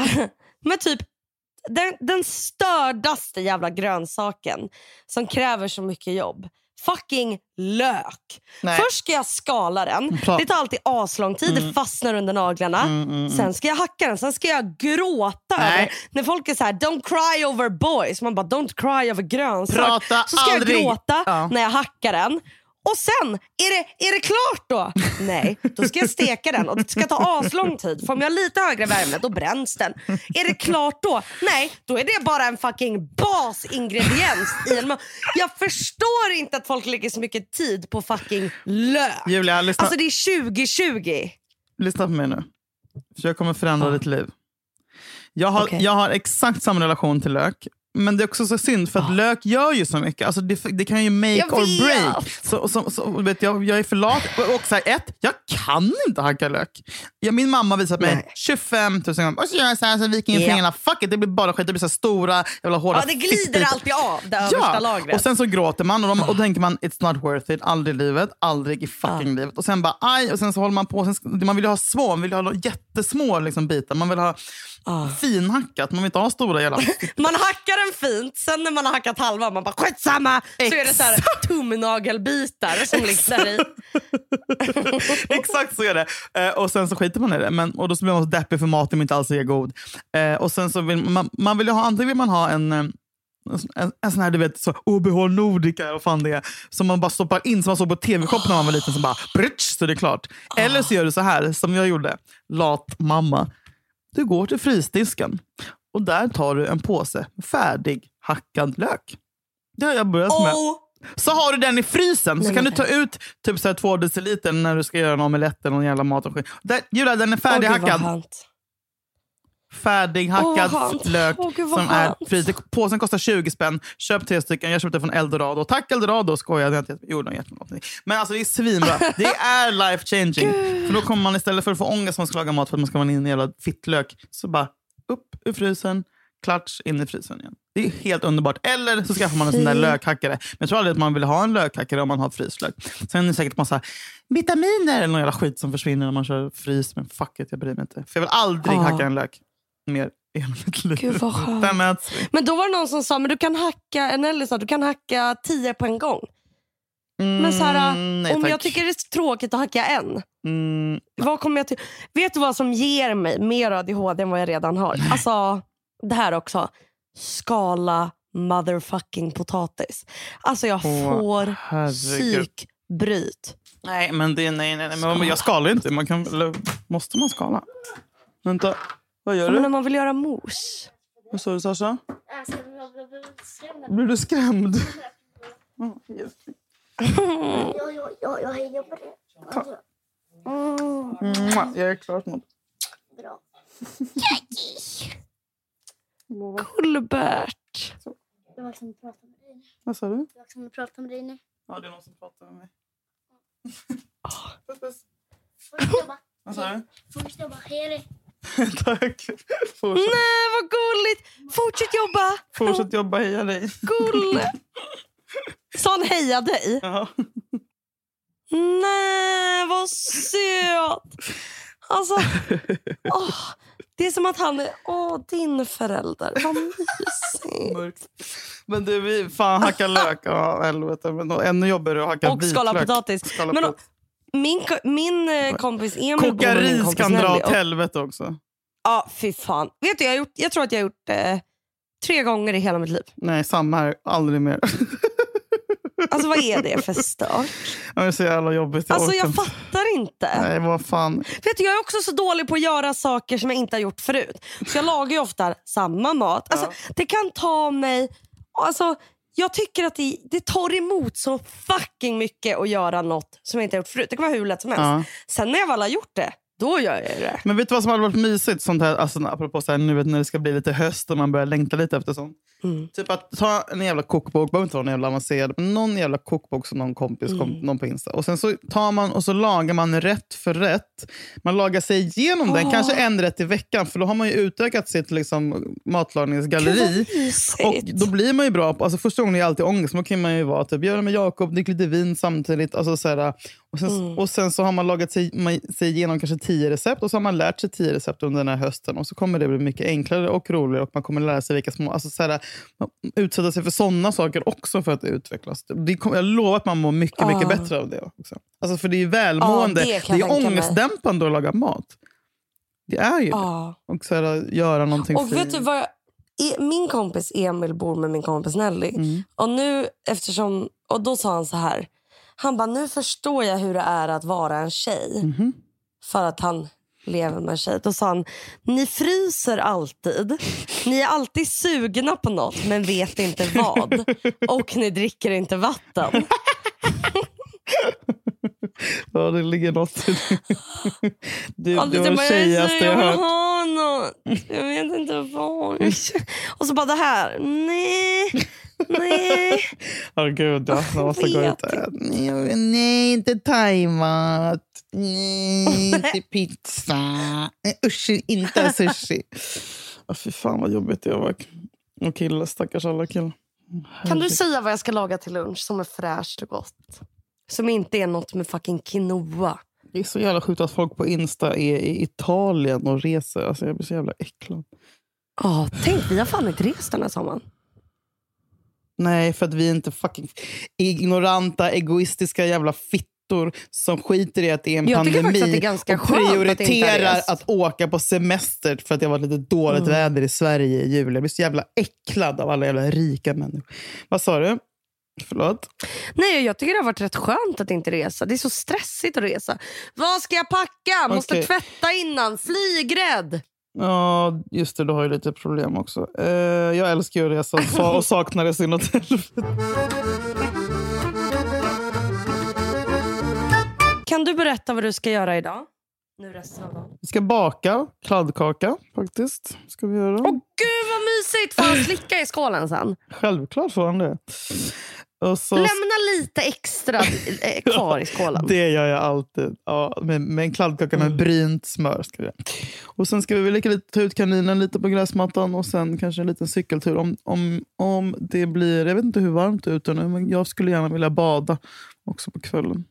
men typ den, den stördaste jävla grönsaken som kräver så mycket jobb. Fucking lök. Nej. Först ska jag skala den. Det tar alltid aslång tid. Det fastnar under naglarna. Mm, mm, mm. Sen ska jag hacka den. Sen ska jag gråta över... När folk är så här, don't cry over boys. Man bara, don't cry over grönsak. Prata så ska aldrig. jag gråta Ja. när jag hackar den. Och sen, är det, är det klart då? Nej, då ska jag steka den och det ska ta aslång tid. För om jag har lite högre värme, då bränns den. Är det klart då? Nej, då är det bara en fucking basingrediens i en. Jag förstår inte att folk lägger så mycket tid på fucking lök. Julia, lyssna, Alltså det är 2020. lyssna på mig nu. För jag kommer förändra ditt liv. Jag har, Okej. jag har exakt samma relation till lök. Men det är också så synd för att lök gör ju så mycket. Alltså det, det kan ju make Jag or vet. break. Så, så, så, vet jag, jag är för lat. Och- så här, ett, jag kan inte hacka lök. Ja, min mamma har visat mig Nej. 25 000 gånger. Och så gör jag så här, så viker in fingrarna. Fuck it, det blir bara skit. Det blir så här stora, jävla hårda Ja, det glider alltid av det översta lagret. och sen så gråter man och, de, och då tänker man it's not worth it. Aldrig i livet, aldrig i fucking livet. Och sen bara aj, och sen så håller man på. Sen, man vill ju ha små, man vill ha jättesmå liksom, bitar. Man vill ha Ah. finhackat, man vill inte ha stora jävla... Man hackar den fint, sen när man har hackat halva man bara skitsamma. Så är det så här tumnagelbitar som ligger i. Exakt så är det. Eh, och sen så skiter man i det. Men, och då blir man så deppig för maten inte alls är god. Eh, och sen så vill man, man vill ha, antingen vill man ha en eh, en, en sån här du vet, så OBH Nordica, vad fan det är, som man bara stoppar in som man såg på tv-shop när man var liten. Som bara, brutsch, så är det klart. Eller så gör du så här, som jag gjorde. Lat mamma. Du går till frysdisken och där tar du en påse färdig hackad lök. Det har jag börjat med. Oh, Så har du den i frysen så Nej, kan du men- ta ut typ så här två deciliter när du ska göra en omelett eller någon jävla mat. Och skit. Där, Julia, den är färdighackad. skönt. Färdighackad skönt. lök Åh, gud, som är fryst. Påsen kostar 20 spänn. Köp tre stycken. Jag köpte från Eldorado. Tack Eldorado! Skojade jag inte. Jo, de jättemycket. Men alltså det är svinbra. Det är life changing. För då kommer man istället för att få ångest när man ska laga mat för att man ska vara en jävla fittlök. Så bara upp ur frysen. Klatsch in i frysen igen. Det är helt underbart. Eller så skaffar man en sån där lökhackare. Men jag tror aldrig att man vill ha en lökhackare om man har fryslök. Sen är det säkert massa vitaminer eller någon jävla skit som försvinner när man kör frys. Men fuck it, jag bryr mig inte. För jag vill aldrig Ja. hacka en lök mer hela mitt liv. Gud, vad skönt. Men då var det någon som sa men du kan hacka, Nelly sa, du kan hacka tio på en gång. Men så här, Mm, nej, om tack. jag tycker det är tråkigt att hacka en, Mm, vad kommer jag till? Vet du vad som ger mig mer ADHD än vad jag redan har? Alltså, det här också. Skala motherfucking potatis. Alltså jag Åh, får herregud. psykbryt. Nej, men det, nej, nej, nej. Men jag skalar inte. Man kan, eller, måste man skala? Vänta. Vad gör Ja, men du? om man vill göra mos. Vad sa du, Sasha? Jag ska skrämma. Blir du skrämd? Mm, just. Ja, ja, ja, jag hejar på det. Mm, Jag är klar snart. bra. Gullbert. Det var som att prata med dig nu. Vad sa du? Det var som att prata med dig nu. Ja, det är någon som pratar med mig. Puss, puss. Fortsätt jobba. Vad sa du? Fortsätt jobba. Heja dig. Tack. Fortsätt, Nej, vad gulligt! Fortsätt jobba! fortsätt jobba. Heja dig. Gull! Han heja dig? Ja. Nej, vad söt! Alltså, åh, det är som att han är åh, din förälder. Vad mysigt. Mörkt. Men du, vi fan hackar lök. Ja, helvete. Men ännu jobbigare att hacka Och skala vitlök. potatis. Skala Men, potatis. Min, ko- min eh, kompis Emil Koka ris kan dra åt helvete också. ja, fy fan. Vet du, jag, gjort, jag tror att jag har gjort eh, tre gånger i hela mitt liv. Nej, samma här. Aldrig mer. Alltså vad är det för stört? Det är så jävla jobbigt. Jag Alltså jag fattar inte. Nej, vad fan. Vet du, jag är också så dålig på att göra saker som jag inte har gjort förut. Så jag lagar ju ofta samma mat. Alltså, Det kan ta mig... Alltså, jag tycker att det, det tar emot så fucking mycket att göra något som jag inte har gjort förut. Det kan vara hur lätt som helst. Ja. Sen när jag väl har gjort det, då gör jag det. Men vet du vad som hade varit mysigt? Sånt här, alltså, apropå så här, nu vet, när det ska bli lite höst och man börjar längta lite efter sånt. Mm. Typ att ta en jävla kokbok, behöver inte vara en jävla avancerad, men någon jävla kokbok som någon kompis kom, Mm. någon på Insta. Och sen så tar man och så lagar man rätt för rätt. Man lagar sig igenom den, Åh. kanske en rätt i veckan. För då har man ju utökat sitt liksom, matlagningsgalleri. Och då blir man ju bra på, alltså första gången är det alltid ångest, men då kan man ju vara typ, göra med Jakob, dricka lite vin samtidigt. Alltså så här, och, sen, Mm. och sen så har man lagat sig, man, sig igenom kanske tio recept och så har man lärt sig tio recept under den här hösten. Och så kommer det bli mycket enklare och roligare och man kommer lära sig vilka små, alltså så här, utsätta sig för sådana saker också för att utvecklas. Det jag lovar att man mår mycket, mycket Ah. bättre av det också. Alltså för det är välmående, Ja, det det, är tänka mig. ångestdämpande att laga mat. Det är ju det. Ja. Och så här, göra någonting Och vet du vad jag, e- Min kompis Emil bor med min kompis Nelly. Mm. Och nu eftersom, och då sa han så här. Han bara, nu förstår jag hur det är att vara en tjej. Mhm. För att han lever med en tjej. Då sa han, ni fryser alltid. Ni är alltid sugna på något men vet inte vad. Och ni dricker inte vatten. Ja, det ligger något i det. Du, du jag var bara, tjejigaste jag jag vill hört. ha något. Jag vet inte vad. Och så bara det här. Nej, nej. Åh gud, ja. Det var så vet gott. Nej, nej, inte thaimat. Nej, inte pizza. Nej, Usch, inte sushi. Oh, fy fan vad jobbigt det var. Och killar, stackars alla killar. Kan du säga vad jag ska laga till lunch som är fräscht och gott? Som inte är något med fucking quinoa. Det är så jävla sjukt att folk på Insta är i Italien och reser. Alltså, jag blir så jävla äcklad. Ja, tänk vi har fan inte rest den här sommaren. Nej, för att vi är inte fucking ignoranta, egoistiska jävla fittor som skiter i att det är en Jag pandemi att det är ganska och att prioriterar rest. att, åka på semester för att det har varit lite dåligt Mm. väder i Sverige i juli. Jag blir så jävla äcklad av alla jävla rika människor. Vad sa du? Förlåt? Nej, jag tycker det har varit rätt skönt att inte resa. Det är så stressigt att resa. Vad ska jag packa? Måste Okej. tvätta innan. Flygrädd. Ja, just det. Du har ju lite problem också. Eh, jag älskar ju att resa och sa- och saknar det så inåt. Kan du berätta vad du ska göra idag? Nu resten av dagen. Vi ska baka kladdkaka faktiskt. Ska vi göra. Åh gud vad mysigt! Får han slicka i skålen sen? Självklart får han det. Så Lämna lite extra eh, kvar i skålen. Det gör jag alltid. Ja, med, med en kladdkaka med Mm. brynt smör. Ska göra. Och sen ska vi väl leka lite, ta ut kaninen lite på gräsmattan och sen kanske en liten cykeltur. Om, om, om det blir, jag vet inte hur varmt det är ute nu, men jag skulle gärna vilja bada också på kvällen.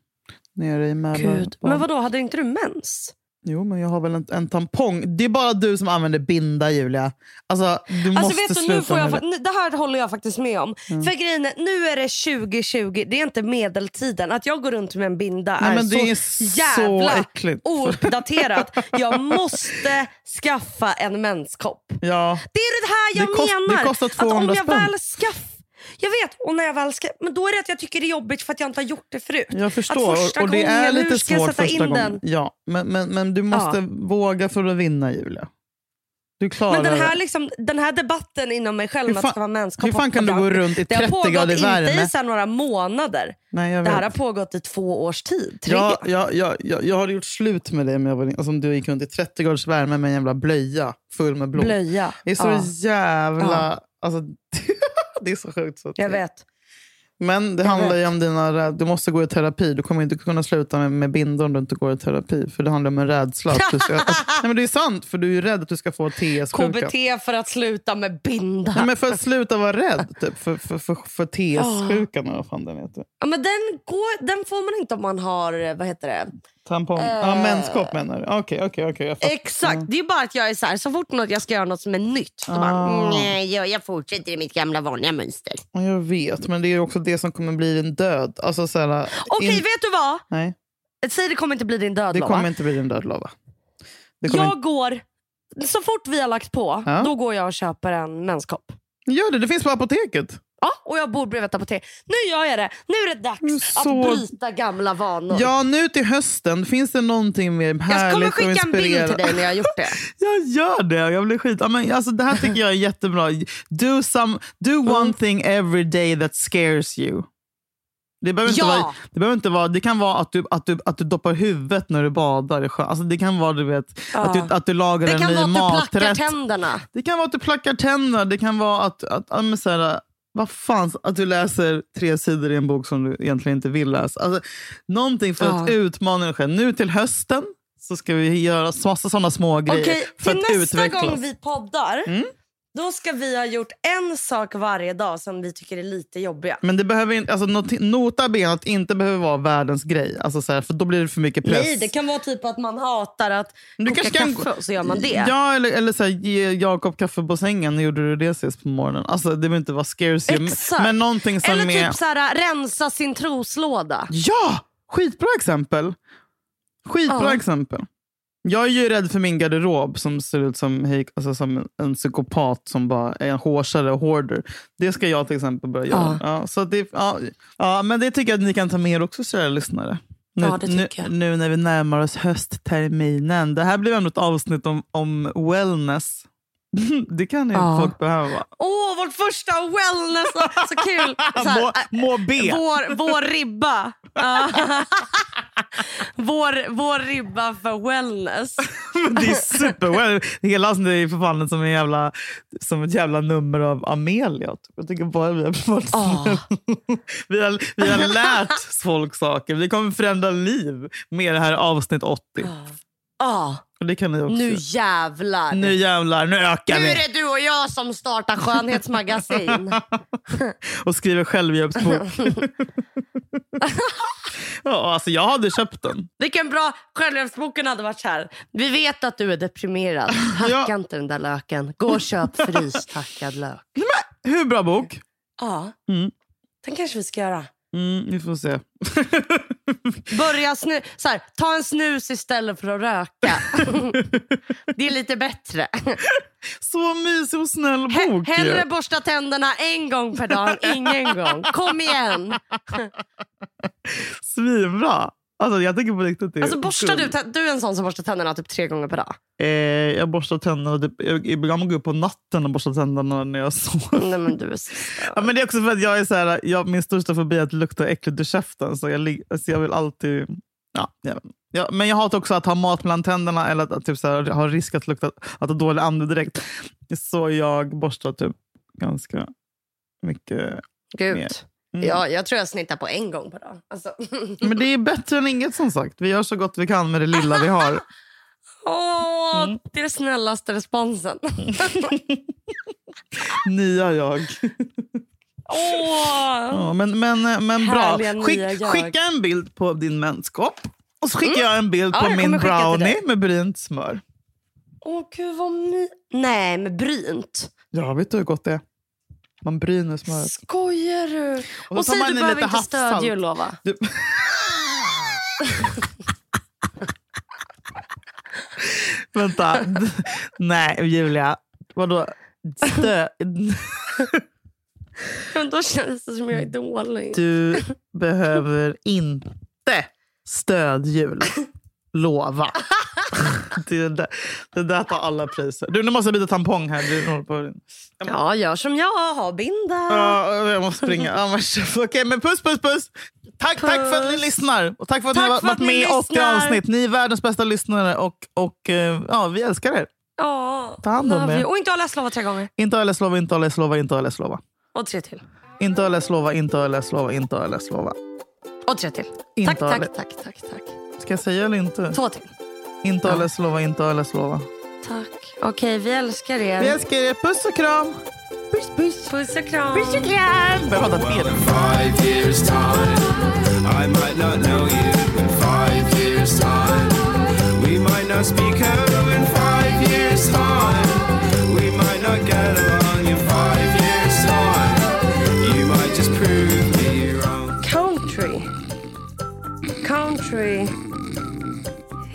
Nere i Mälaren. Men vad då hade inte du mens? Jo, men jag har väl en, en tampong. Det är bara du som använder binda, Julia. Alltså, du måste Alltså vet du, sluta nu får jag, nu- det här håller jag faktiskt med om. För grejen är, nu är det 2020, det är inte medeltiden. Att jag går runt med en binda Nej, är, det så, är så jävla äckligt. ouppdaterat. jag måste skaffa en menskopp. Ja. Det är det här jag Det kost- det menar. kostar att om 200 jag spänn. väl. Jag vet, och när jag väl ska... men då är det att jag tycker det är jobbigt för att jag inte har gjort det förut. Jag förstår. Och det är lite jag svårt första in gången. den? Ja, men, men, men du måste våga för att vinna, Julia. Du klarar Men den här, det. liksom, den här debatten inom mig själv med att fan- det ska vara menskopp hur fan kan du gå runt i Det har 30 pågått grader inte värme? i så några månader. Nej, jag Det vet. här har pågått i två års tid. Tre. Ja, ja, ja, ja, jag hade gjort slut med det med alltså, om du gick runt i 30 graders värme med en jävla blöja full med blod. Blöja. Det är så ja, jävla... Alltså, det är så sjukt. Så jag vet. Men det Jag handlar ju vet. om dina... Du måste gå i terapi. Du kommer inte kunna sluta med, med bindor om du inte går i terapi. För det handlar om en rädsla. Att du ska, att, nej, men det är sant, för du är ju rädd att du ska få TS-sjuka. KBT för att sluta med binda. Nej, men för att sluta vara rädd typ, för, för, för, för TS-sjukan vad fan den heter. Ja, men den, går, den får man inte om man har, eh, vad heter det? Tampong. Ja, menskopp menar du? Okej, okej, okej. Exakt. Det är bara att jag är så här, så fort något, jag ska göra något som är nytt. Så Ah. bara, nej, jag, jag fortsätter i mitt gamla vanliga mönster. Ja, Jag vet, men det är också det som kommer bli din död. Alltså, så här, Okej, in- vet du vad? Nej, Säg det kommer inte bli din död det kommer inte bli din död, lova. Jag går, så fort vi har lagt på, Ja. då går jag och köper en menskopp. Gör det, det finns på apoteket. Ja, och jag bor bredvid ett apotek. Nu gör jag det. Nu är det dags Så- att bryta gamla vanor. Ja, nu till hösten finns det någonting mer jag härligt kommer och skicka en bild till dig när jag har gjort det. Jag gör det. Jag blir skit. Ja, men, alltså, det här tycker jag är jättebra. Do, some, do Mm. one thing every day that scares you. Det behöver, inte Ja. vara, det behöver inte vara... Det kan vara att du, att du, att du doppar huvudet när du badar i sjön. Alltså, det kan vara du vet, att, du, att du lagar Det en kan ny vara att du plackar maträtt. tänderna. Det kan vara att du plackar tänderna. Det kan vara att, att, ja, här, vad fan, att du läser tre sidor i en bok som du egentligen inte vill läsa. Alltså, någonting för att Ja. utmana dig själv. Nu till hösten så ska vi göra massa sådana små grejer Okej, för till att nästa utvecklas. gång vi poddar, Mm. Då ska vi ha gjort en sak varje dag som vi tycker är lite jobbiga. Men det behöver inte, alltså, not, nota bene att inte behöver vara världens grej. Alltså, så här, för då blir det för mycket press. Nej, det kan vara typ att man hatar att Du koka kanske kan- kaffe och så gör man det. Ja, eller, eller så här, ge Jakob kaffe på sängen. Gjorde du det sist på morgonen? Alltså, det behöver inte vara. Exakt. Men någonting som Eller är... typ så här, rensa sin troslåda. Ja! Skitbra exempel. Skitbra Ja. exempel. Jag är ju rädd för min garderob som ser ut som, alltså som en psykopat som bara är en hårsare och hoarder. Det ska jag till exempel börja göra. Ja. så det, ja, ja, men det tycker jag att ni kan ta med er också, kära lyssnare. Nu, Ja, det nu, nu när vi närmar oss höstterminen. Det här blir ändå ett avsnitt om, om wellness. Det kan ju Ja. folk behöva. Åh, vårt första wellness! Så kul! Så här, Må, äh, må be. vår, vår ribba. Ja. vår, vår ribba för wellness. Det är super well. Hela avsnittet är för fan som, en jävla, som ett jävla nummer av Amelia. Jag tycker bara vi har, varit Ah. vi har, vi har lärt folk saker. Vi kommer förändra liv med det här avsnitt 80. Ah, Och det kan ni också. nu jävlar. nu jävlar, nu ökar Nu vi. är det du och jag som startar skönhetsmagasin. Och skriver självhjälpsbok. ja, alltså jag hade köpt den. Vilken bra självhjälpsboken hade varit här. Vi vet att du är deprimerad. Hacka Ja. inte den där löken. Gå och köp fryshackad lök. Hur bra bok? Ja, Mm. den kanske vi ska göra. Mm, vi får se. Börja snu så här, ta en snus istället för att röka. det är lite bättre. Så mysig och snäll bok. hellre borsta tänderna en gång per dag ingen gång. Kom igen! Svinbra. Alltså, jag tycker på riktigt det Alltså, borstar du, du är en sån som borstar tänderna typ tre gånger per dag. Eh, jag borstar tänderna. Typ, jag, ibland går jag upp på natten och borstar tänderna när jag sover. Nej men du är så Ja, men det är också för att jag är så här, jag, min största fobi är att lukta äckligt i käften. Så jag, alltså jag vill alltid... Ja, jag, ja, men jag hatar också att ha mat mellan tänderna eller att, att typ så här, ha risk att lukta att ha dålig andedräkt. Så jag borstar typ ganska mycket. Gud. Mer. Mm. Ja, jag tror jag snittar på en gång per dag. Alltså. Men det är bättre än inget som sagt. Vi gör så gott vi kan med det lilla vi har. Åh, Mm. det är den snällaste responsen. Nya jag. Åh. Ja, men, men, men bra. Skick, skicka en bild på din menskopp. Och så skickar jag en bild Ja, på min brownie med brynt smör. Åh gud vad my... Nej, med brynt. Ja, vet du hur gott det är? Man bryner smöret. Skojar du? Och Och, säg du behöver inte stödjur lova. Du... Vänta. Nej, Julia. Vadå? Stö... Men då känns det som jag är dålig. Du behöver inte stödhjul. Lova. Det, där, det där tar alla priser. Du, nu måste jag byta tampong här. Du på... Ja, gör som jag. Ha binda. Ja, jag måste springa. Men- Okej, men puss, puss, puss. Tack, tack för att ni Puss. lyssnar. Och tack för att Tack ni har varit med i 80 lyssnar. avsnitt. Ni är världens bästa lyssnare och, och eh, ja, vi älskar er. Ja, Ta hand om er. Och inte ha läst lova tre gånger. Inte ha läst lova, inte ha läst lova, inte ha läst lova. Och tre till. Inte ha läst lova, inte ha läst lova, inte ha läst lova. Och tre till. Inte Tack, tack, tack, tack, tack. Ska jag säga eller inte? Två till. Inte Ja. läst lova, inte läst lova. Tack. Okej, vi älskar er. Vi älskar er. Puss och kram. Puss, puss. Puss och kram. Puss och kram. Börjar prata fel. in five years' time, I might not know you. In five years' time, we might not speak hello. In five years' time, we might not get along. In five years' time, you might just prove me wrong. Country. Country.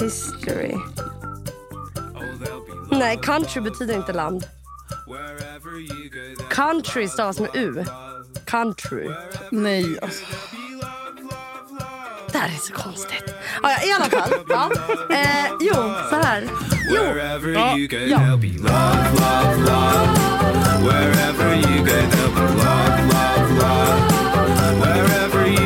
History. Oh, Nej, country betyder inte land. Country stavas med U. Country. Nej, alltså. Det här är så konstigt. Ja, ja, I alla fall. Ja. Eh, jo, så här. Jo. Ja, ja. there'll be love, love, love. Wherever you go, there'll be love, love, love. Wherever you